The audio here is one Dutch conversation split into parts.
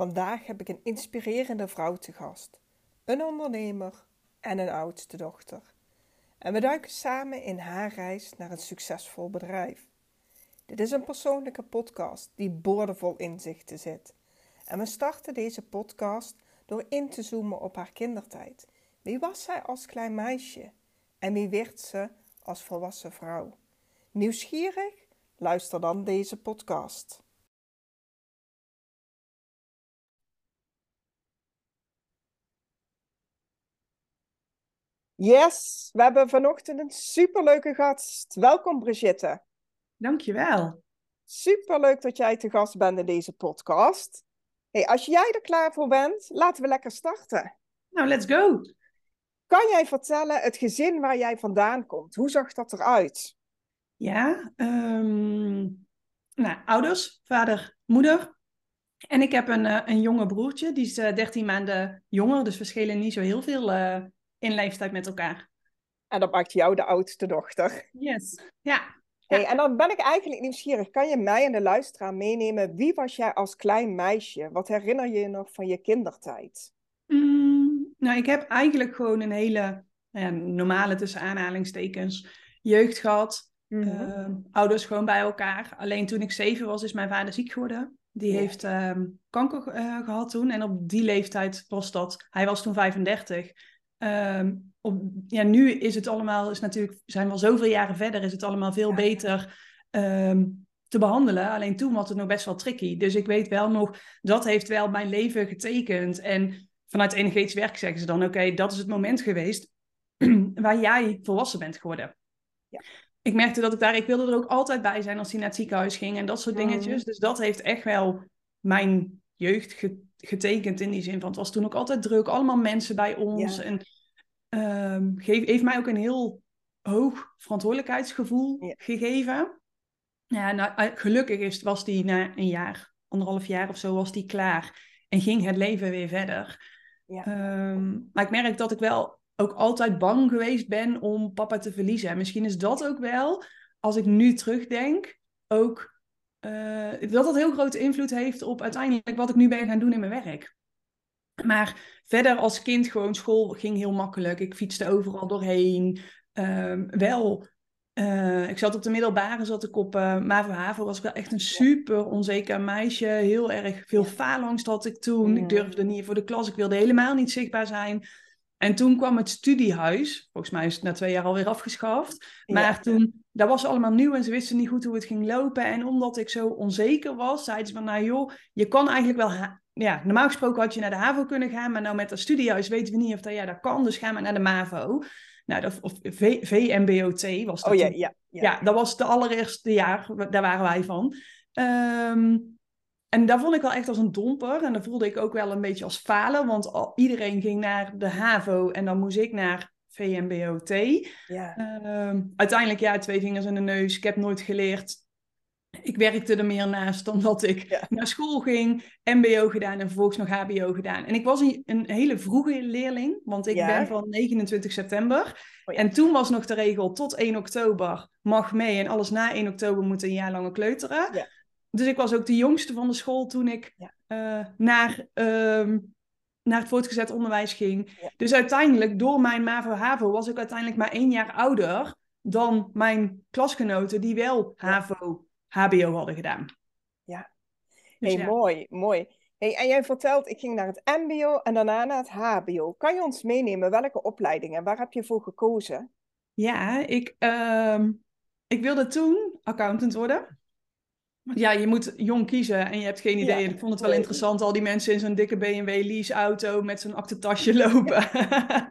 Vandaag heb ik een inspirerende vrouw te gast, een ondernemer en een oudste dochter. En we duiken samen in haar reis naar een succesvol bedrijf. Dit is een persoonlijke podcast die boordevol inzichten zit. En we starten deze podcast door in te zoomen op haar kindertijd. Wie was zij als klein meisje? En wie werd ze als volwassen vrouw? Nieuwsgierig? Luister dan deze podcast. Yes, we hebben vanochtend een superleuke gast. Welkom Brigitte. Dankjewel. Superleuk dat jij te gast bent in deze podcast. Hey, als jij er klaar voor bent, laten we lekker starten. Nou, let's go. Kan jij vertellen het gezin waar jij vandaan komt? Hoe zag dat eruit? Ja, um, nou, ouders, vader, moeder. En ik heb een, uh, een jonge broertje, die is uh, 13 maanden jonger, dus we schelen niet zo heel veel uh, in leeftijd met elkaar. En dat maakt jou de oudste dochter. Yes, ja. Hey, en dan ben ik eigenlijk nieuwsgierig. Kan je mij en de luisteraar meenemen? Wie was jij als klein meisje? Wat herinner je je nog van je kindertijd? Mm, nou, ik heb eigenlijk gewoon een hele ja, normale, tussen aanhalingstekens, jeugd gehad. Mm -hmm. uh, ouders gewoon bij elkaar. Alleen toen ik zeven was, is mijn vader ziek geworden. Die ja. heeft uh, kanker uh, gehad toen. En op die leeftijd was dat. Hij was toen 35. Um, op, ja, nu is het allemaal, is natuurlijk, zijn we al zoveel jaren verder, is het allemaal veel ja. beter um, te behandelen. Alleen toen was het nog best wel tricky. Dus ik weet wel nog, dat heeft wel mijn leven getekend. En vanuit energetisch werk zeggen ze dan, oké, okay, dat is het moment geweest waar jij volwassen bent geworden. Ja. Ik merkte dat ik daar, ik wilde er ook altijd bij zijn als hij naar het ziekenhuis ging en dat soort Mm. dingetjes. Dus dat heeft echt wel mijn jeugd getekend in die zin. Want het was toen ook altijd druk, allemaal mensen bij ons. Ja. En um, geef, heeft mij ook een heel hoog verantwoordelijkheidsgevoel Ja. gegeven. Ja, nou, gelukkig is, was die na een jaar, anderhalf jaar of zo, was die klaar. En ging het leven weer verder. Ja. Um, maar ik merk dat ik wel ook altijd bang geweest ben om papa te verliezen. En misschien is dat ook wel, als ik nu terugdenk, ook uh, dat dat heel grote invloed heeft op uiteindelijk wat ik nu ben gaan doen in mijn werk. Maar verder als kind gewoon school ging heel makkelijk. Ik fietste overal doorheen. Um, wel, uh, ik zat op de middelbare, zat ik op uh, MAVO HAVO, was ik wel echt een super onzeker meisje. Heel erg veel faalangst had ik toen. Ik durfde niet voor de klas, ik wilde helemaal niet zichtbaar zijn. En toen kwam het studiehuis. Volgens mij is het na twee jaar alweer afgeschaft. Maar ja. toen, dat was allemaal nieuw en ze wisten niet goed hoe het ging lopen. En omdat ik zo onzeker was, zeiden ze van, nou joh, je kan eigenlijk wel... Ja, normaal gesproken had je naar de HAVO kunnen gaan, maar nou met dat studiehuis weten we niet of dat, ja, dat kan. Dus ga maar naar de MAVO. Nou, dat, of v, VMBOT was dat. Oh ja, ja, ja. Ja, dat was de allereerste jaar, daar waren wij van. Um, en dat vond ik wel echt als een domper. En dat voelde ik ook wel een beetje als falen. Want al, iedereen ging naar de HAVO en dan moest ik naar VMBOT. Ja. Uh, uiteindelijk, ja, twee vingers in de neus. Ik heb nooit geleerd. Ik werkte er meer naast dan dat ik Ja. naar school ging. MBO gedaan en vervolgens nog HBO gedaan. En ik was een, een hele vroege leerling. Want ik Ja. ben van 29 september. Oh ja. En toen was nog de regel tot 1 oktober mag mee. En alles na 1 oktober moet een jaar langer kleuteren. Dus ik was ook de jongste van de school toen ik Ja. eh, naar, ehm, naar het voortgezet onderwijs ging. Ja. Dus uiteindelijk, door mijn MAVO-HAVO, was ik uiteindelijk maar één jaar ouder dan mijn klasgenoten die wel HAVO-HBO hadden gedaan. Ja. Dus hey, ja. mooi, mooi. Hey, en jij vertelt, ik ging naar het MBO en daarna naar het HBO. Kan je ons meenemen welke opleidingen? Waar heb je voor gekozen? Ja, ik, ehm, ik wilde toen accountant worden. Ja, je moet jong kiezen en je hebt geen idee. Ja. Ik vond het wel interessant, al die mensen in zo'n dikke BMW leaseauto met zo'n aktentasje lopen.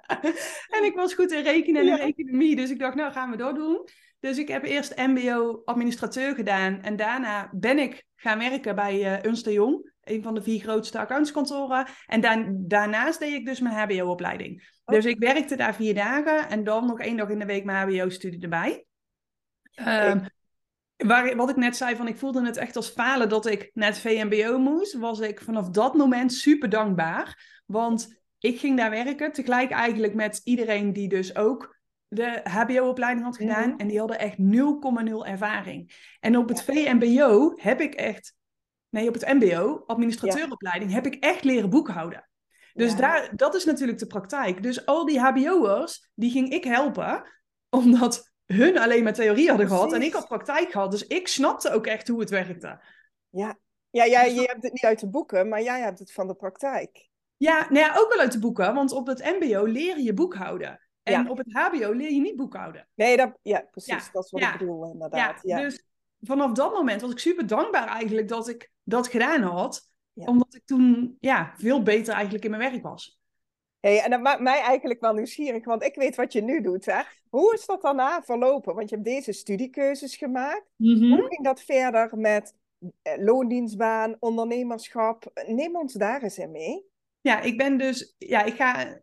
en ik was goed in rekenen en Ja. in economie, dus ik dacht, nou gaan we dat doen. Dus ik heb eerst mbo administrateur gedaan en daarna ben ik gaan werken bij eh Ernst Jong, een van de vier grootste accountskantoren. En daar, daarnaast deed ik dus mijn hbo-opleiding. Oh. Dus ik werkte daar vier dagen en dan nog één dag in de week mijn hbo-studie erbij. Ehm, waar, wat ik net zei, van ik voelde het echt als falen dat ik naar het VMBO moest, was ik vanaf dat moment super dankbaar. Want ik ging daar werken, tegelijk eigenlijk met iedereen die dus ook de HBO-opleiding had gedaan. Mhm. En die hadden echt 0,0 ervaring. En op het VMBO heb ik echt nee, op het MBO, administrateuropleiding, heb ik echt leren boekhouden. Dus Ja. daar, dat is natuurlijk de praktijk. Dus al die HBO'ers, die ging ik helpen, omdat hun alleen maar theorie hadden gehad en ik had praktijk gehad. Dus ik snapte ook echt hoe het werkte. Ja, ja, ja Dus je hebt het niet uit de boeken, maar jij hebt het van de praktijk. Ja, nou ja, ook wel uit de boeken, want op het MBO leer je boekhouden. En Ja. op het HBO leer je niet boekhouden. Nee, dat, ja, precies. Ja, Dat is wat ik bedoel, inderdaad. Ja, dus vanaf dat moment was ik super dankbaar eigenlijk dat ik dat gedaan had. Omdat ik toen ja, veel beter eigenlijk in mijn werk was. Hey, en dat maakt mij eigenlijk wel nieuwsgierig, want ik weet wat je nu doet. Hè? Hoe is dat daarna verlopen? Want je hebt deze studiekeuzes gemaakt. Hoe ging dat verder met eh, loondienstbaan, ondernemerschap? Neem ons daar eens in mee. Ja, ik ben dus, ja, ik ga,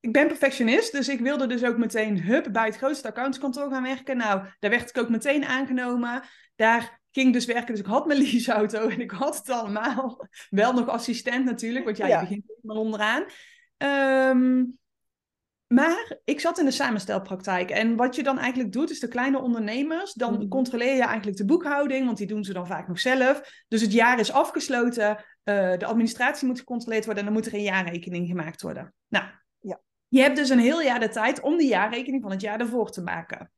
ik ben perfectionist, dus ik wilde dus ook meteen hup bij het grootste accountskantoor gaan werken. Nou, daar werd ik ook meteen aangenomen. Daar ging ik dus werken, dus ik had mijn leaseauto en ik had het allemaal. Wel nog assistent natuurlijk, want ja, Ja. je begint helemaal onderaan. Ehm, maar ik zat in de samenstelpraktijk. En wat je dan eigenlijk doet, is de kleine ondernemers. Dan Mhm. controleer je eigenlijk de boekhouding, want die doen ze dan vaak nog zelf. Dus het jaar is afgesloten. eh, de administratie moet gecontroleerd worden en dan moet er een jaarrekening gemaakt worden. Nou, Ja. je hebt dus een heel jaar de tijd om die jaarrekening van het jaar ervoor te maken.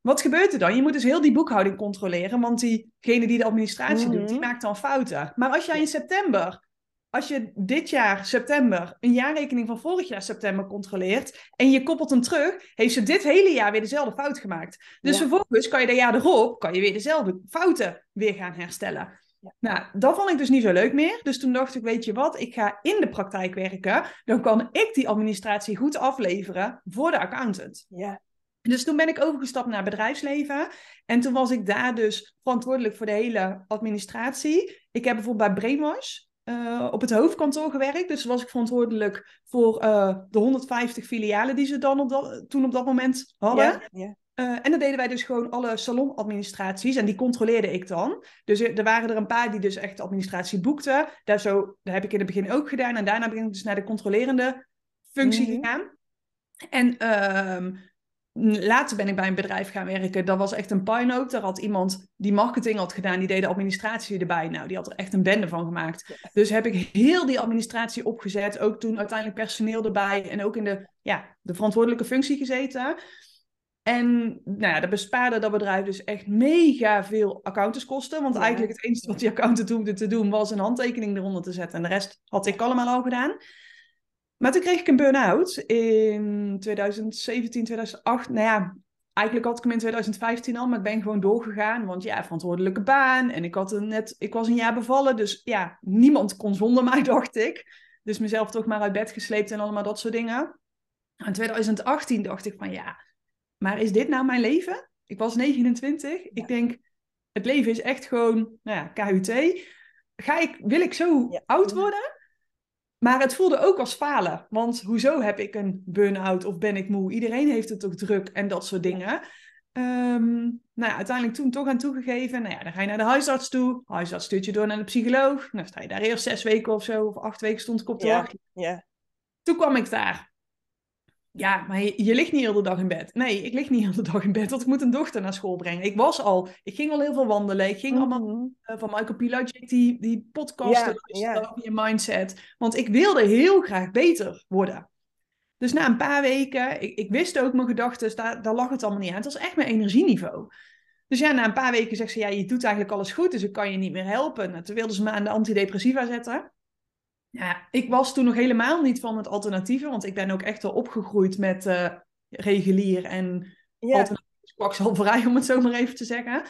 Wat gebeurt er dan? Je moet dus heel die boekhouding controleren, want diegene die de administratie doet, die Mhm. maakt dan fouten. Maar als jij in september, als je dit jaar september een jaarrekening van vorig jaar september controleert en je koppelt hem terug, heeft ze dit hele jaar weer dezelfde fout gemaakt. Dus Ja. vervolgens kan je dat jaar erop, kan je weer dezelfde fouten weer gaan herstellen. Ja. Nou, dat vond ik dus niet zo leuk meer. Dus toen dacht ik, weet je wat, ik ga in de praktijk werken. Dan kan ik die administratie goed afleveren voor de accountant. Ja, Dus toen ben ik overgestapt naar bedrijfsleven. En toen was ik daar dus verantwoordelijk voor de hele administratie. Ik heb bijvoorbeeld bij Brainwash eh, op het hoofdkantoor gewerkt. Dus was ik verantwoordelijk voor eh, de 150 filialen die ze dan op dat, toen op dat moment hadden. ja, ja. Eh, en dan deden wij dus gewoon alle salonadministraties en die controleerde ik dan. Dus er waren er een paar die dus echt de administratie boekten. Daar, zo, heb ik in het begin ook gedaan. En daarna ben ik dus naar de controlerende functie Mhm. gegaan. En ehm, later ben ik bij een bedrijf gaan werken. Dat was echt een puinhoop. Daar had iemand die marketing had gedaan, die deed de administratie erbij. Nou, die had er echt een bende van gemaakt. Dus heb ik heel die administratie opgezet. Ook toen uiteindelijk personeel erbij. En ook in de, ja, de verantwoordelijke functie gezeten. En nou ja, dat bespaarde dat bedrijf dus echt mega veel accountantskosten. Want Ja. eigenlijk het enige wat die accountant hoefde te doen was een handtekening eronder te zetten. En de rest had ik allemaal al gedaan. Maar toen kreeg ik een burn-out in 2017, 2008. Nou ja, eigenlijk had ik hem in 2015 al, maar ik ben gewoon doorgegaan. Want ja, verantwoordelijke baan. En ik, had een net, ik was een jaar bevallen, dus ja, niemand kon zonder mij, dacht ik. Dus mezelf toch maar uit bed gesleept en allemaal dat soort dingen. In 2018 dacht ik van ja, maar is dit nou mijn leven? Ik was 29. Ik denk, het leven is echt gewoon, nou ja, KUT. Ga ik, wil ik zo Ja. oud worden? Maar het voelde ook als falen. Want hoezo heb ik een burn-out of ben ik moe? Iedereen heeft het toch druk en dat soort dingen. Ehm, nou ja, uiteindelijk toen toch aan toegegeven. Nou ja, dan ga je naar de huisarts toe. De huisarts stuurt je door naar de psycholoog. Dan sta je daar eerst zes weken of zo, of acht weken stond ik op de Ja. wacht. ja. Toen kwam ik daar. Ja, maar je, je ligt niet heel de dag in bed. Nee, ik lig niet heel de dag in bed, want ik moet een dochter naar school brengen. Ik was al, ik ging al heel veel wandelen. Ik ging allemaal Mhm. eh, van Michael Pilagic die, die podcast Ja, luisteren ja. over je mindset. Want ik wilde heel graag beter worden. Dus na een paar weken, ik, ik wist ook mijn gedachten, daar, daar lag het allemaal niet aan. Het was echt mijn energieniveau. Dus ja, na een paar weken zegt ze, ja, je doet eigenlijk alles goed, dus ik kan je niet meer helpen. Nou, toen wilden ze me aan de antidepressiva zetten. Ja, ik was toen nog helemaal niet van het alternatieve, want ik ben ook echt wel opgegroeid met eh, regulier en Ja. alternatief kwakzalverij, om het zo maar even te zeggen.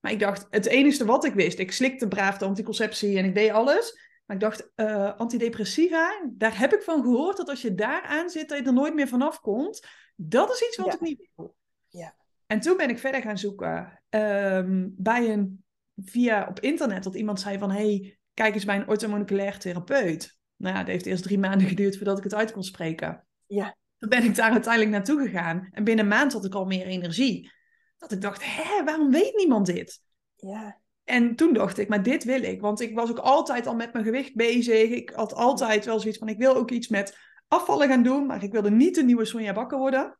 Maar ik dacht, het enige wat ik wist, ik slikte braaf de anticonceptie en ik deed alles. Maar ik dacht, eh, antidepressiva, daar heb ik van gehoord dat als je daar aan zit, dat je er nooit meer vanaf komt. Dat is iets wat Ja. ik niet wil. Ja. En toen ben ik verder gaan zoeken ehm, bij een, via op internet, dat iemand zei van, hey, kijk eens bij een orthomoleculair therapeut. Nou ja, het heeft eerst drie maanden geduurd voordat ik het uit kon spreken. Ja. Toen ben ik daar uiteindelijk naartoe gegaan. En binnen een maand had ik al meer energie. Dat ik dacht, hè, waarom weet niemand dit? Ja. En toen dacht ik, maar dit wil ik. Want ik was ook altijd al met mijn gewicht bezig. Ik had altijd wel zoiets van, ik wil ook iets met afvallen gaan doen. Maar ik wilde niet de nieuwe Sonja Bakker worden.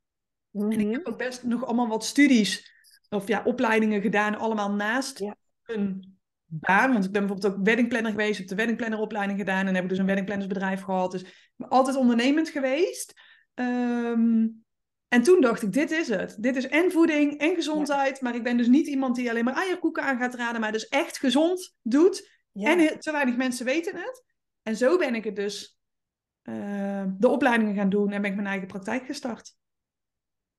En ik Mhm. heb ook best nog allemaal wat studies of ja, opleidingen gedaan. Allemaal naast Ja. een baan. Want ik ben bijvoorbeeld ook weddingplanner geweest, heb de weddingplanneropleiding gedaan en heb ik dus een weddingplannersbedrijf gehad. Dus ik ben altijd ondernemend geweest. Ehm, en toen dacht ik, dit is het. Dit is en voeding en gezondheid. Maar ik ben dus niet iemand die alleen maar eierkoeken aan gaat raden, maar dus echt gezond doet. En te weinig mensen weten het. En zo ben ik het dus uh, de opleidingen gaan doen en ben ik mijn eigen praktijk gestart.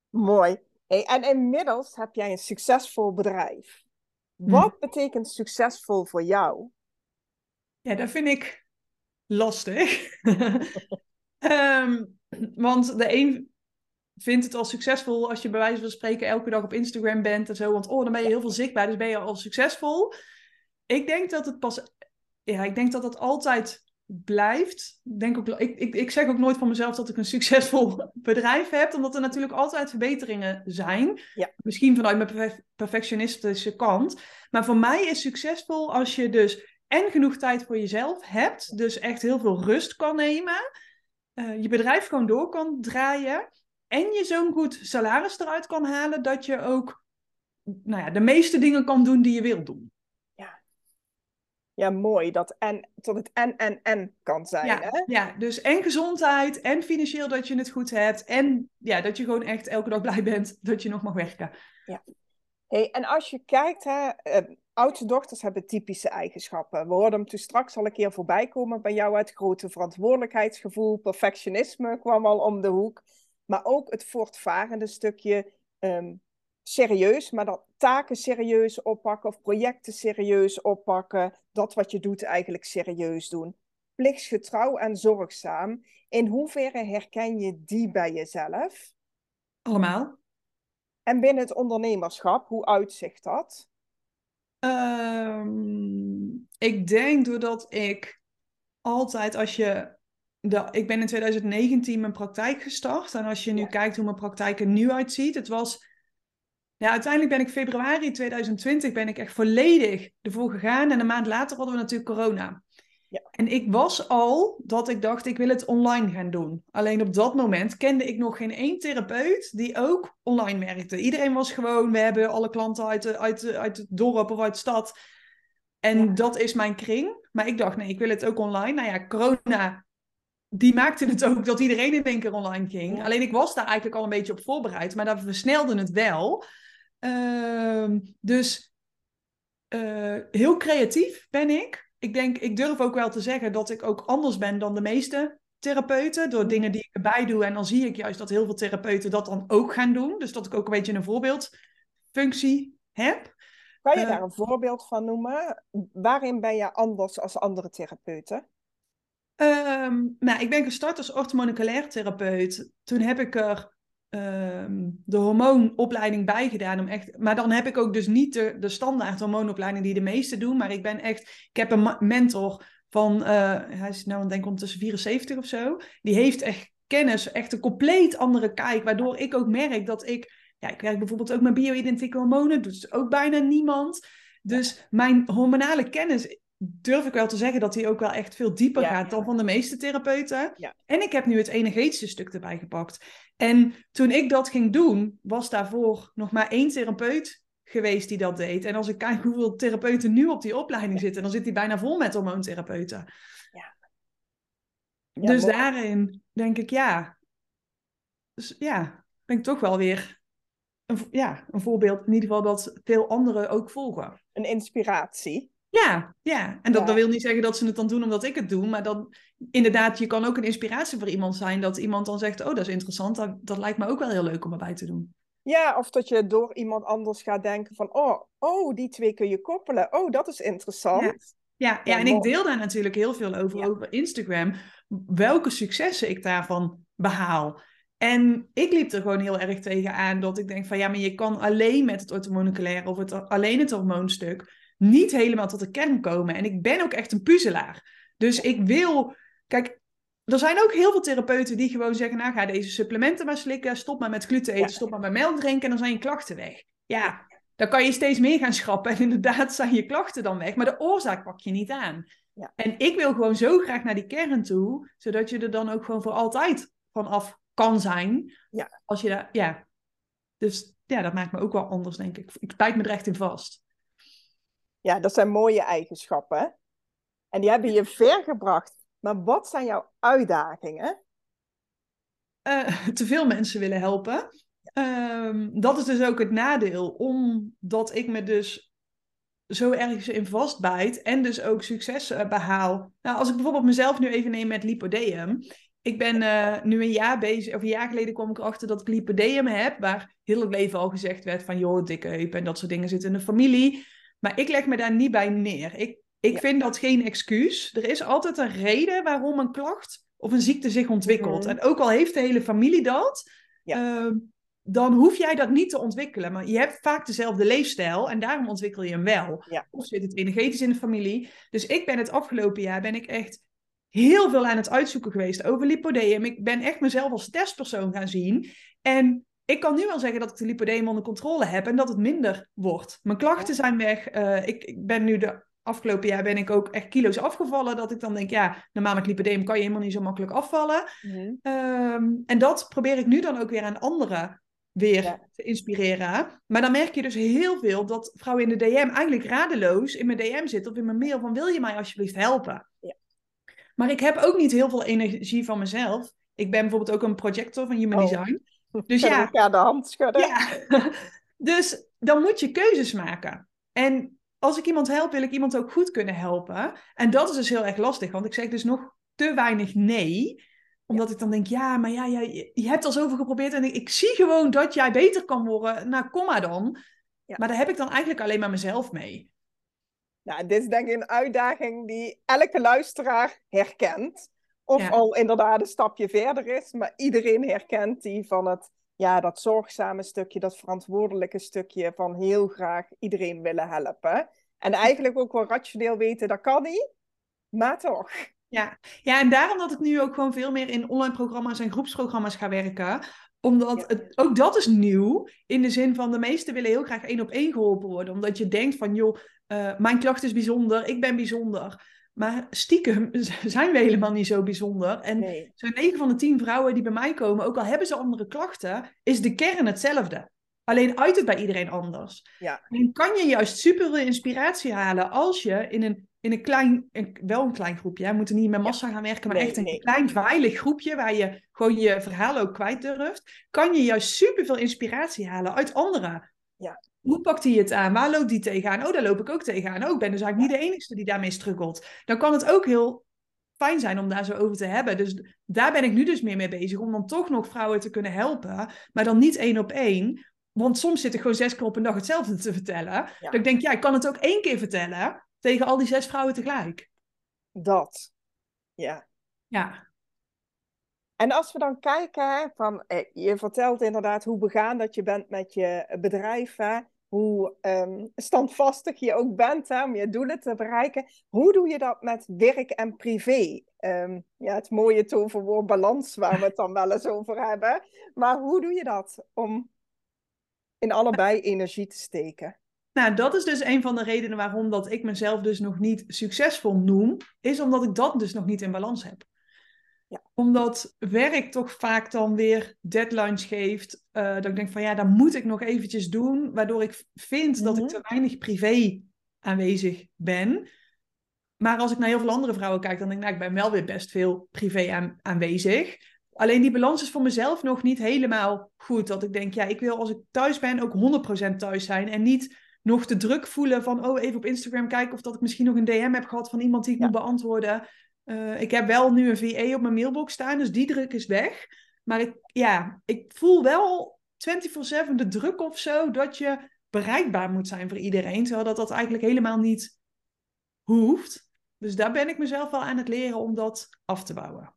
Mooi. Hey, en inmiddels heb jij een succesvol bedrijf. Hm. Wat betekent succesvol voor jou? Ja, dat vind ik lastig. um, want de een vindt het al succesvol als je bij wijze van spreken elke dag op Instagram bent en zo. Want oh, dan ben je heel veel zichtbaar, dus ben je al succesvol. Ik denk dat het pas. Ja, ik denk dat het altijd blijft. Denk ook, ik, ik, ik zeg ook nooit van mezelf dat ik een succesvol bedrijf heb, omdat er natuurlijk altijd verbeteringen zijn. Ja. Misschien vanuit mijn perfectionistische kant. Maar voor mij is succesvol als je dus en genoeg tijd voor jezelf hebt, dus echt heel veel rust kan nemen, uh, je bedrijf gewoon door kan draaien en je zo'n goed salaris eruit kan halen dat je ook nou ja, de meeste dingen kan doen die je wilt doen. Ja, mooi. Dat en tot het en en en kan zijn. Ja, hè? ja, dus en gezondheid en financieel dat je het goed hebt. En ja, dat je gewoon echt elke dag blij bent dat je nog mag werken. Ja. Hey, en als je kijkt, hè, uh, oudste dochters hebben typische eigenschappen. We hoorden hem toen straks al een keer voorbij komen bij jou. Het grote verantwoordelijkheidsgevoel, perfectionisme kwam al om de hoek. Maar ook het voortvarende stukje ehm, serieus, maar dat taken serieus oppakken of projecten serieus oppakken. Dat wat je doet eigenlijk serieus doen. Plichtsgetrouw en zorgzaam. In hoeverre herken je die bij jezelf? Allemaal. En binnen het ondernemerschap, hoe uitzicht dat? Ehm, ik denk doordat ik altijd als je. De, ik ben in 2019 mijn praktijk gestart. En als je nu kijkt hoe mijn praktijk er nu uitziet, het was ja, uiteindelijk ben ik februari 2020 ben ik echt volledig ervoor gegaan. En een maand later hadden we natuurlijk corona. Ja. En ik was al dat ik dacht, ik wil het online gaan doen. Alleen op dat moment kende ik nog geen één therapeut die ook online werkte. Iedereen was gewoon, we hebben alle klanten uit, de, uit, de, uit het dorp of uit de stad. En dat is mijn kring. Maar ik dacht, nee, ik wil het ook online. Nou ja, corona, die maakte het ook dat iedereen in één keer online ging. Alleen ik was daar eigenlijk al een beetje op voorbereid. Maar dat versnelde het wel. Ehm, dus uh, heel creatief ben ik. Ik denk, ik durf ook wel te zeggen dat ik ook anders ben dan de meeste therapeuten. Door dingen die ik erbij doe. En dan zie ik juist dat heel veel therapeuten dat dan ook gaan doen. Dus dat ik ook een beetje een voorbeeldfunctie heb. Kan je uh, daar een voorbeeld van noemen? Waarin ben je anders als andere therapeuten? Um, nou, ik ben gestart als orthomoleculair therapeut. Toen heb ik er Ehm, de hormoonopleiding bijgedaan. Om echt, maar dan heb ik ook dus niet de, de standaard hormoonopleiding die de meesten doen. Maar ik ben echt, ik heb een mentor van, uh, hij is nou denk ik ondertussen 74 of zo. Die heeft echt kennis, echt een compleet andere kijk. Waardoor ik ook merk dat ik, ja, ik werk bijvoorbeeld ook met bio-identieke hormonen. Doet ook bijna niemand. Dus mijn hormonale kennis durf ik wel te zeggen dat hij ook wel echt veel dieper gaat dan van de meeste therapeuten. En ik heb nu het energetische stuk erbij gepakt. En toen ik dat ging doen, was daarvoor nog maar één therapeut geweest die dat deed. En als ik kijk hoeveel therapeuten nu op die opleiding zitten, dan zit die bijna vol met hormoontherapeuten. Ja. dus daarin denk ik, ja. Dus ja, ben ik toch wel weer een, ja, een voorbeeld. In ieder geval dat veel anderen ook volgen. Een inspiratie. Ja, ja. En dat, dat wil niet zeggen dat ze het dan doen omdat ik het doe. Maar dan inderdaad, je kan ook een inspiratie voor iemand zijn. Dat iemand dan zegt, oh dat is interessant. Dat, dat lijkt me ook wel heel leuk om erbij te doen. Ja, of dat je door iemand anders gaat denken van, oh, oh die twee kun je koppelen. Oh, dat is interessant. Ja. Ja, ja, en ik deel daar natuurlijk heel veel over, over Instagram. Welke successen ik daarvan behaal. En ik liep er gewoon heel erg tegen aan dat ik denk van ja, maar je kan alleen met het orthomoleculair of het, alleen het hormoonstuk niet helemaal tot de kern komen. En ik ben ook echt een puzzelaar. Dus ik wil. Kijk, er zijn ook heel veel therapeuten die gewoon zeggen: Nou, ga deze supplementen maar slikken. Stop maar met gluten eten. Stop maar met melk drinken. En dan zijn je klachten weg. Ja, dan kan je steeds meer gaan schrappen. En inderdaad zijn je klachten dan weg. Maar de oorzaak pak je niet aan. Ja. En ik wil gewoon zo graag naar die kern toe. Zodat je er dan ook gewoon voor altijd vanaf kan zijn. Ja. Als je daar. Ja. Dus ja, dat maakt me ook wel anders, denk ik. Ik bijt me er echt in vast. Ja, dat zijn mooie eigenschappen. En die hebben je ver gebracht. Maar wat zijn jouw uitdagingen? Uh, te veel mensen willen helpen. Ehm, dat is dus ook het nadeel, omdat ik me dus zo ergens in vastbijt en dus ook succes uh, behaal. Nou, als ik bijvoorbeeld mezelf nu even neem met lipodeum. Ik ben uh, nu een jaar bezig, of een jaar geleden kwam ik erachter dat ik lipodeum heb, waar heel het leven al gezegd werd van joh, dikke heup en dat soort dingen zitten in de familie. Maar ik leg me daar niet bij neer. Ik, ik vind dat geen excuus. Er is altijd een reden waarom een klacht of een ziekte zich ontwikkelt. Mhm. En ook al heeft de hele familie dat, uh, dan hoef jij dat niet te ontwikkelen. Maar je hebt vaak dezelfde leefstijl en daarom ontwikkel je hem wel. Of zit het energetisch in de familie. Dus ik ben het afgelopen jaar ben ik echt heel veel aan het uitzoeken geweest over lipodeum. Ik ben echt mezelf als testpersoon gaan zien. En ik kan nu wel zeggen dat ik de lipodeum onder controle heb en dat het minder wordt. Mijn klachten zijn weg. Uh, ik, ik ben nu de afgelopen jaar ben ik ook echt kilo's afgevallen. Dat ik dan denk, ja, normaal met lipodeum kan je helemaal niet zo makkelijk afvallen. Mhm. Ehm, en dat probeer ik nu dan ook weer aan anderen weer te inspireren. Maar dan merk je dus heel veel dat vrouwen in de DM eigenlijk radeloos in mijn DM zitten of in mijn mail van wil je mij alsjeblieft helpen? Ja. Maar ik heb ook niet heel veel energie van mezelf. Ik ben bijvoorbeeld ook een projector van Human oh. Design. Dus ja. ja, de hand schudden. Ja. dus dan moet je keuzes maken. En als ik iemand help, wil ik iemand ook goed kunnen helpen. En dat is dus heel erg lastig, want ik zeg dus nog te weinig nee omdat ik dan denk, ja, maar ja, jij, je hebt al zoveel geprobeerd en ik, ik zie gewoon dat jij beter kan worden. Nou, kom maar dan. Maar daar heb ik dan eigenlijk alleen maar mezelf mee. Nou, dit is denk ik een uitdaging die elke luisteraar herkent. Of al inderdaad een stapje verder is, maar iedereen herkent die van het, ja, dat zorgzame stukje, dat verantwoordelijke stukje van heel graag iedereen willen helpen. En eigenlijk ook wel rationeel weten, dat kan niet, maar toch. Ja. ja, en daarom dat ik nu ook gewoon veel meer in online programma's en groepsprogramma's ga werken. Omdat het, ook dat is nieuw. In de zin van de meesten willen heel graag één op één geholpen worden. Omdat je denkt van joh, uh, mijn klacht is bijzonder, ik ben bijzonder. Maar stiekem zijn we helemaal niet zo bijzonder. En nee. zo'n 9 van de 10 vrouwen die bij mij komen, ook al hebben ze andere klachten, is de kern hetzelfde. Alleen uit het bij iedereen anders. Ja. En kan je juist super veel inspiratie halen als je in een in een klein, wel een klein groepje. We moeten niet met massa gaan werken, maar echt een klein veilig groepje waar je gewoon je verhaal ook kwijt durft. Kan je juist superveel inspiratie halen uit anderen. Ja. Hoe pakt hij het aan? Waar loopt hij tegenaan? Oh, daar loop ik ook tegenaan. Oh, ik ben dus eigenlijk niet de enige die daarmee struggelt. Dan kan het ook heel fijn zijn om daar zo over te hebben. Dus daar ben ik nu dus meer mee bezig. Om dan toch nog vrouwen te kunnen helpen. Maar dan niet één op één. Want soms zit ik gewoon zes keer op een dag hetzelfde te vertellen. Dat ik denk, ja, ik kan het ook één keer vertellen tegen al die zes vrouwen tegelijk. Dat, ja. Ja. En als we dan kijken, van, eh, je vertelt inderdaad hoe begaan dat je bent met je bedrijf, hè? Hoe um, standvastig je ook bent hè, om je doelen te bereiken. Hoe doe je dat met werk en privé? Um, ja, het mooie toverwoord balans, waar we het dan wel eens over hebben. Maar hoe doe je dat om in allebei energie te steken? Nou, dat is dus een van de redenen waarom dat ik mezelf dus nog niet succesvol noem, is omdat ik dat dus nog niet in balans heb. Ja. Omdat werk toch vaak dan weer deadlines geeft, uh, dat ik denk van ja, dat moet ik nog eventjes doen, waardoor ik vind dat ik mhm. te weinig privé aanwezig ben. Maar als ik naar heel veel andere vrouwen kijk, dan denk ik, nou, ik ben wel weer best veel privé aan, aanwezig. Alleen die balans is voor mezelf nog niet helemaal goed. Dat ik denk, ja, ik wil als ik thuis ben ook 100% thuis zijn en niet nog de druk voelen van, oh, even op Instagram kijken of dat ik misschien nog een DM heb gehad van iemand die ik moet beantwoorden. Uh, ik heb wel nu een VE op mijn mailbox staan, dus die druk is weg. Maar ik, ja, ik voel wel 24-7 de druk of zo dat je bereikbaar moet zijn voor iedereen, terwijl dat, dat eigenlijk helemaal niet hoeft. Dus daar ben ik mezelf wel aan het leren om dat af te bouwen.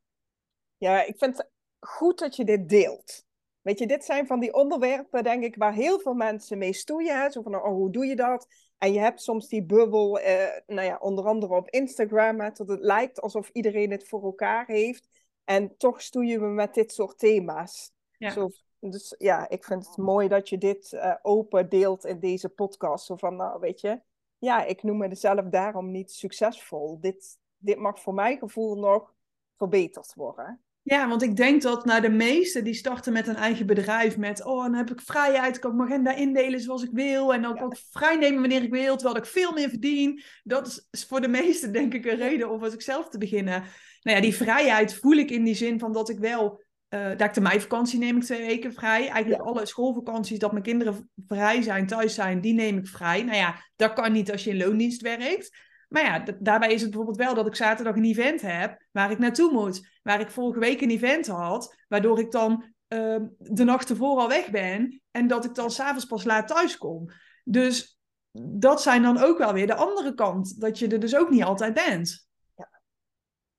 Ja, ik vind het goed dat je dit deelt. Weet je, dit zijn van die onderwerpen, denk ik, waar heel veel mensen mee stoeien. Zo van, oh, hoe doe je dat? En je hebt soms die bubbel, eh, nou ja, onder andere op Instagram, hè, dat het lijkt alsof iedereen het voor elkaar heeft. En toch stoeien we met dit soort thema's. Ja. Zo, dus ja, ik vind het mooi dat je dit uh, open deelt in deze podcast. Zo van, nou, weet je, ja, ik noem mezelf daarom niet succesvol. Dit, dit mag voor mijn gevoel nog verbeterd worden. Ja, want ik denk dat naar de meesten die starten met een eigen bedrijf met, oh, dan heb ik vrijheid, ik kan mijn agenda indelen zoals ik wil en dan kan ik vrij nemen wanneer ik wil, terwijl ik veel meer verdien. Dat is voor de meesten denk ik een reden om als zelf te beginnen. Nou ja, die vrijheid voel ik in die zin van dat ik wel, uh, dat ik de meivakantie neem ik twee weken vrij. Eigenlijk alle schoolvakanties dat mijn kinderen vrij zijn, thuis zijn, die neem ik vrij. Nou ja, dat kan niet als je in loondienst werkt. Maar ja, daarbij is het bijvoorbeeld wel dat ik zaterdag een event heb waar ik naartoe moet. Waar ik vorige week een event had, waardoor ik dan uh, de nacht tevoren al weg ben en dat ik dan s'avonds pas laat thuis kom. Dus dat zijn dan ook wel weer de andere kant, dat je er dus ook niet altijd bent. Ja.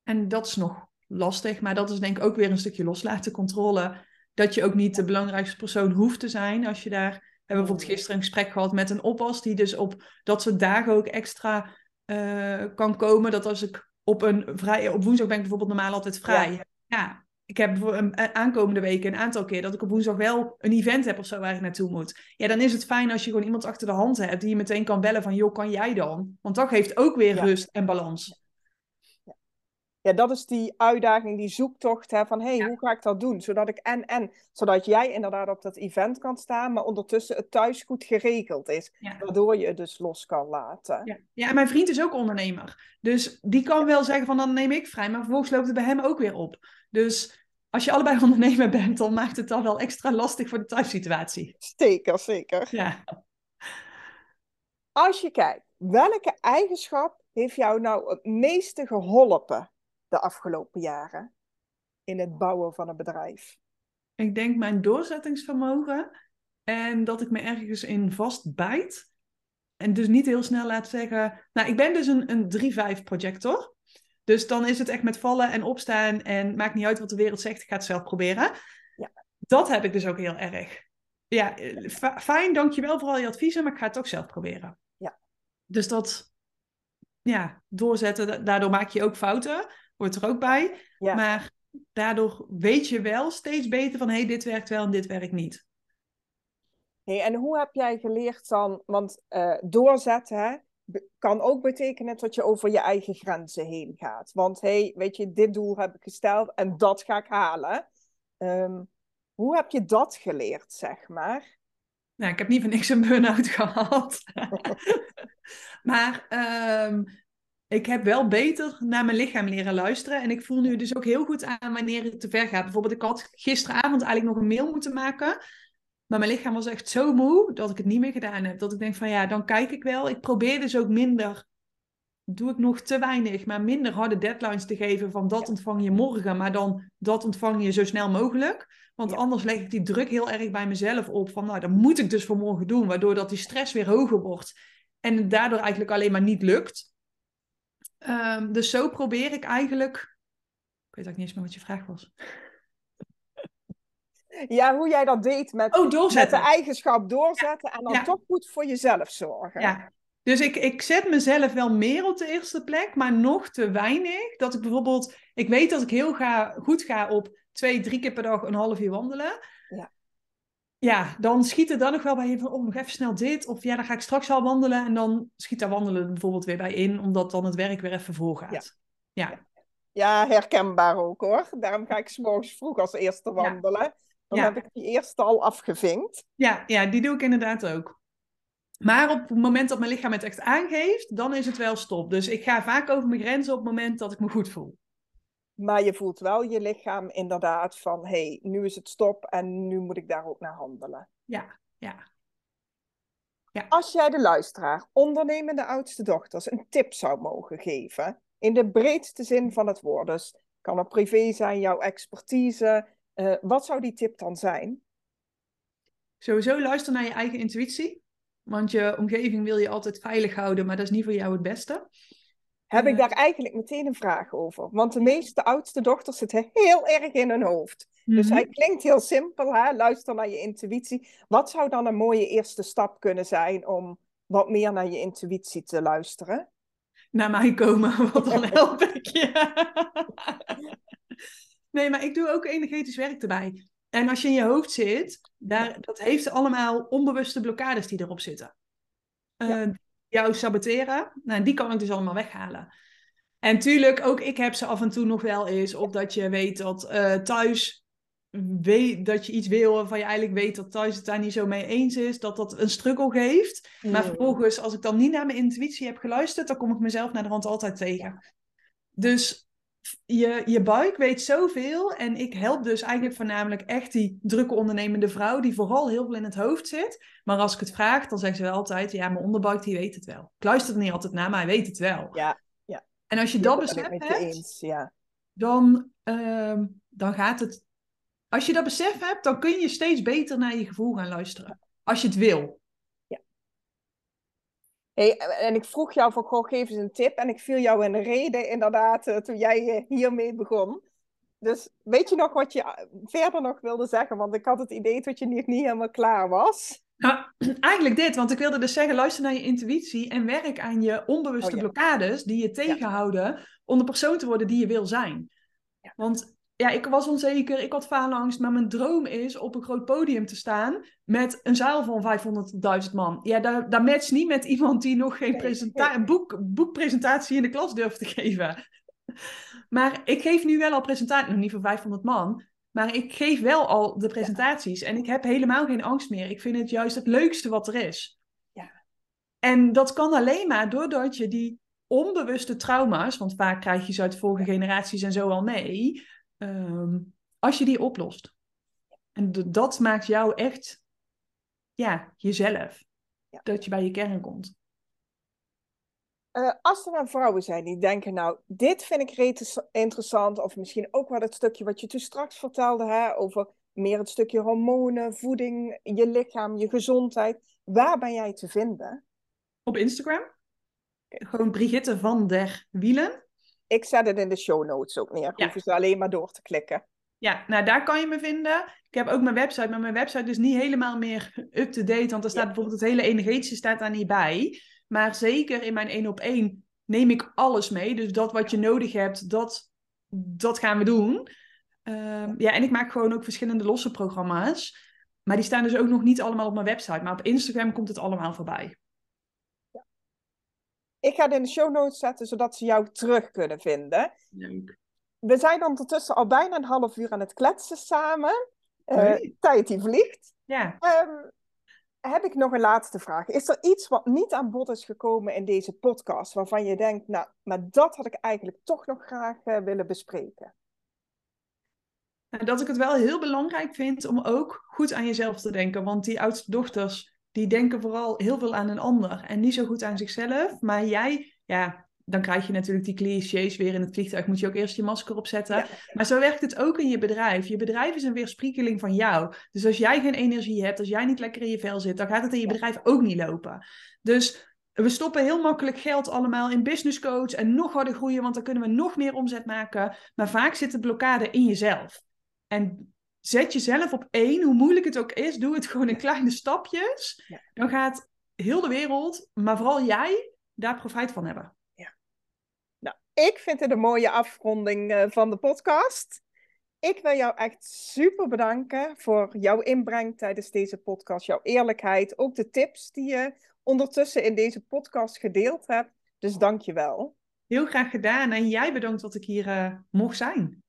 En dat is nog lastig, maar dat is denk ik ook weer een stukje loslaten, controle. Dat je ook niet de belangrijkste persoon hoeft te zijn als je daar... We hebben bijvoorbeeld gisteren een gesprek gehad met een oppas die dus op dat soort dagen ook extra uh, kan komen. Dat als ik op een vrij, op woensdag ben ik bijvoorbeeld normaal altijd vrij. Ja, ik heb een, aankomende weken een aantal keer dat ik op woensdag wel een event heb of zo waar ik naartoe moet. Ja, dan is het fijn als je gewoon iemand achter de hand hebt die je meteen kan bellen van, joh, kan jij dan? Want dat geeft ook weer rust en balans ja, dat is die uitdaging, die zoektocht hè, van hé, hey, hoe ga ik dat doen? Zodat ik en en, zodat jij inderdaad op dat event kan staan, maar ondertussen het thuis goed geregeld is. Waardoor je het dus los kan laten. Ja. ja, en mijn vriend is ook ondernemer. Dus die kan wel zeggen van dan neem ik vrij, maar vervolgens loopt het bij hem ook weer op. Dus als je allebei ondernemer bent, dan maakt het dan wel extra lastig voor de thuissituatie. Zeker, zeker. Ja. Als je kijkt, welke eigenschap heeft jou nou het meeste geholpen de afgelopen jaren in het bouwen van een bedrijf? Ik denk mijn doorzettingsvermogen en dat ik me ergens in vastbijt. En dus niet heel snel laat zeggen. Nou, ik ben dus een, een 3-5 projector. Dus dan is het echt met vallen en opstaan. En maakt niet uit wat de wereld zegt, ik ga het zelf proberen. Ja. Dat heb ik dus ook heel erg. Ja, fijn, dankjewel voor al je adviezen, maar ik ga het ook zelf proberen. Ja. Dus dat, ja, doorzetten, daardoor maak je ook fouten hoort er ook bij. Maar daardoor weet je wel steeds beter van hé, hey, dit werkt wel en dit werkt niet. Hey, en hoe heb jij geleerd dan, want uh, doorzetten kan ook betekenen dat je over je eigen grenzen heen gaat. Want hey, weet je, dit doel heb ik gesteld en dat ga ik halen. Um, hoe heb je dat geleerd, zeg maar? Nou, ik heb niet van niks een burn-out gehad. maar um, ik heb wel beter naar mijn lichaam leren luisteren. En ik voel nu dus ook heel goed aan wanneer het te ver gaat. Bijvoorbeeld, ik had gisteravond eigenlijk nog een mail moeten maken. Maar mijn lichaam was echt zo moe dat ik het niet meer gedaan heb. Dat ik denk van ja, dan kijk ik wel. Ik probeer dus ook minder. Doe ik nog te weinig, maar minder harde deadlines te geven van dat ontvang je morgen, maar dan dat ontvang je zo snel mogelijk. Want anders leg ik die druk heel erg bij mezelf op van nou, dat moet ik dus voor morgen doen, waardoor dat die stress weer hoger wordt. En het daardoor eigenlijk alleen maar niet lukt. Um, dus zo probeer ik eigenlijk. Ik weet ook niet eens meer wat je vraag was. Ja, hoe jij dat deed met, oh, met de eigenschap doorzetten en dan toch goed voor jezelf zorgen. Ja, dus ik, ik zet mezelf wel meer op de eerste plek, maar nog te weinig. Dat ik bijvoorbeeld, ik weet dat ik heel ga, goed ga op twee, drie keer per dag een half uur wandelen. Ja ja, dan schiet er dan nog wel bij je van, oh, nog even snel dit. Of ja, dan ga ik straks al wandelen. En dan schiet daar wandelen bijvoorbeeld weer bij in, omdat dan het werk weer even voorgaat. Ja. ja. Ja, herkenbaar ook hoor. Daarom ga ik s'morgens vroeg als eerste wandelen. Dan heb ik die eerste al afgevinkt. Ja, ja, die doe ik inderdaad ook. Maar op het moment dat mijn lichaam het echt aangeeft, dan is het wel stop. Dus ik ga vaak over mijn grenzen op het moment dat ik me goed voel. Maar je voelt wel je lichaam inderdaad van, hé, hey, nu is het stop en nu moet ik daar ook naar handelen. Ja, ja. ja. Als jij de luisteraar, ondernemende oudste dochters, een tip zou mogen geven, in de breedste zin van het woord, dus kan het privé zijn, jouw expertise, uh, wat zou die tip dan zijn? Sowieso luister naar je eigen intuïtie, want je omgeving wil je altijd veilig houden, maar dat is niet voor jou het beste heb ik daar eigenlijk meteen een vraag over. Want de meeste oudste dochters zitten heel erg in hun hoofd. Dus mhm. hij klinkt heel simpel, hè? luister naar je intuïtie. Wat zou dan een mooie eerste stap kunnen zijn om wat meer naar je intuïtie te luisteren? Naar mij komen, want dan help ik je. nee, maar ik doe ook energetisch werk erbij. En als je in je hoofd zit, daar, dat heeft allemaal onbewuste blokkades die erop zitten. Uh, jou saboteren. Nou, die kan ik dus allemaal weghalen. En tuurlijk, ook ik heb ze af en toe nog wel eens. Of dat je weet dat eh, thuis weet dat je iets wil waarvan je eigenlijk weet dat thuis het daar niet zo mee eens is, dat dat een struggle geeft. Maar vervolgens, als ik dan niet naar mijn intuïtie heb geluisterd, dan kom ik mezelf naar de hand altijd tegen. Dus je, je buik weet zoveel. En ik help dus eigenlijk voornamelijk echt die drukke ondernemende vrouw, die vooral heel veel in het hoofd zit. Maar als ik het vraag, dan zeggen ze wel altijd: ja, mijn onderbuik die weet het wel. Ik luister er niet altijd naar, maar hij weet het wel. Ja, ja. En als je dat besef hebt, eens, ja. dan, uh, dan gaat het. Als je dat besef hebt, dan kun je steeds beter naar je gevoel gaan luisteren. Als je het wil. Hey, en ik vroeg jou van, goh, geef eens een tip. En ik viel jou in de reden, inderdaad, eh, toen jij eh, hiermee begon. Dus weet je nog wat je eh, verder nog wilde zeggen? Want ik had het idee dat je niet, niet helemaal klaar was. Nou, eigenlijk dit, want ik wilde dus zeggen, luister naar je intuïtie en werk aan je onbewuste oh, blokkades die je tegenhouden om de persoon te worden die je wil zijn. Ja. Want ja, ik was onzeker, ik had faalangst, maar mijn droom is op een groot podium te staan met een zaal van 500.000 man. Ja, dat, dat matcht niet met iemand die nog geen presenta boek, boekpresentatie in de klas durft te geven. Maar ik geef nu wel al presentaties, nog niet voor 500 man, maar ik geef wel al de presentaties en ik heb helemaal geen angst meer. Ik vind het juist het leukste wat er is. Ja. En dat kan alleen maar doordat je die onbewuste trauma's, want vaak krijg je ze uit vorige generaties en zo al mee, Ehm, als je die oplost. En dat maakt jou echt, ja, jezelf. Dat je bij je kern komt. Uh, als er dan vrouwen zijn die denken, nou, dit vind ik interessant, of misschien ook wel het stukje wat je toen straks vertelde, hè, over meer het stukje hormonen, voeding, je lichaam, je gezondheid. Waar ben jij te vinden? Op Instagram. Gewoon Brigitte van der Wielen. Ik zet het in de show notes ook neer. Ja. Hoeven ze alleen maar door te klikken. Ja, nou daar kan je me vinden. Ik heb ook mijn website, maar mijn website is niet helemaal meer up-to-date. Want er staat bijvoorbeeld het hele energetische staat daar niet bij. Maar zeker in mijn één op één neem ik alles mee. Dus dat wat je nodig hebt, dat, dat gaan we doen. Ehm, ja, en ik maak gewoon ook verschillende losse programma's. Maar die staan dus ook nog niet allemaal op mijn website. Maar op Instagram komt het allemaal voorbij. Ik ga het in de show notes zetten, zodat ze jou terug kunnen vinden. Leuk. We zijn ondertussen al bijna een half uur aan het kletsen samen. Uh, tijd die vliegt. Ja. Um, heb ik nog een laatste vraag. Is er iets wat niet aan bod is gekomen in deze podcast, waarvan je denkt, nou, maar dat had ik eigenlijk toch nog graag uh, willen bespreken? Nou, dat ik het wel heel belangrijk vind om ook goed aan jezelf te denken. Want die oudste dochters, die denken vooral heel veel aan een ander en niet zo goed aan zichzelf. Maar jij, ja, dan krijg je natuurlijk die clichés weer in het vliegtuig. Moet je ook eerst je masker opzetten. Maar zo werkt het ook in je bedrijf. Je bedrijf is een weerspiegeling van jou. Dus als jij geen energie hebt, als jij niet lekker in je vel zit, dan gaat het in je bedrijf ook niet lopen. Dus we stoppen heel makkelijk geld allemaal in business coach en nog harder groeien, want dan kunnen we nog meer omzet maken. Maar vaak zit de blokkade in jezelf. En zet jezelf op één, hoe moeilijk het ook is, doe het gewoon in kleine stapjes. Dan gaat heel de wereld, maar vooral jij, daar profijt van hebben. Ja. Nou, ik vind het een mooie afronding uh, van de podcast. Ik wil jou echt super bedanken voor jouw inbreng tijdens deze podcast, jouw eerlijkheid, ook de tips die je ondertussen in deze podcast gedeeld hebt. Dus dank je wel. Heel graag gedaan en jij bedankt dat ik hier uh, mocht zijn.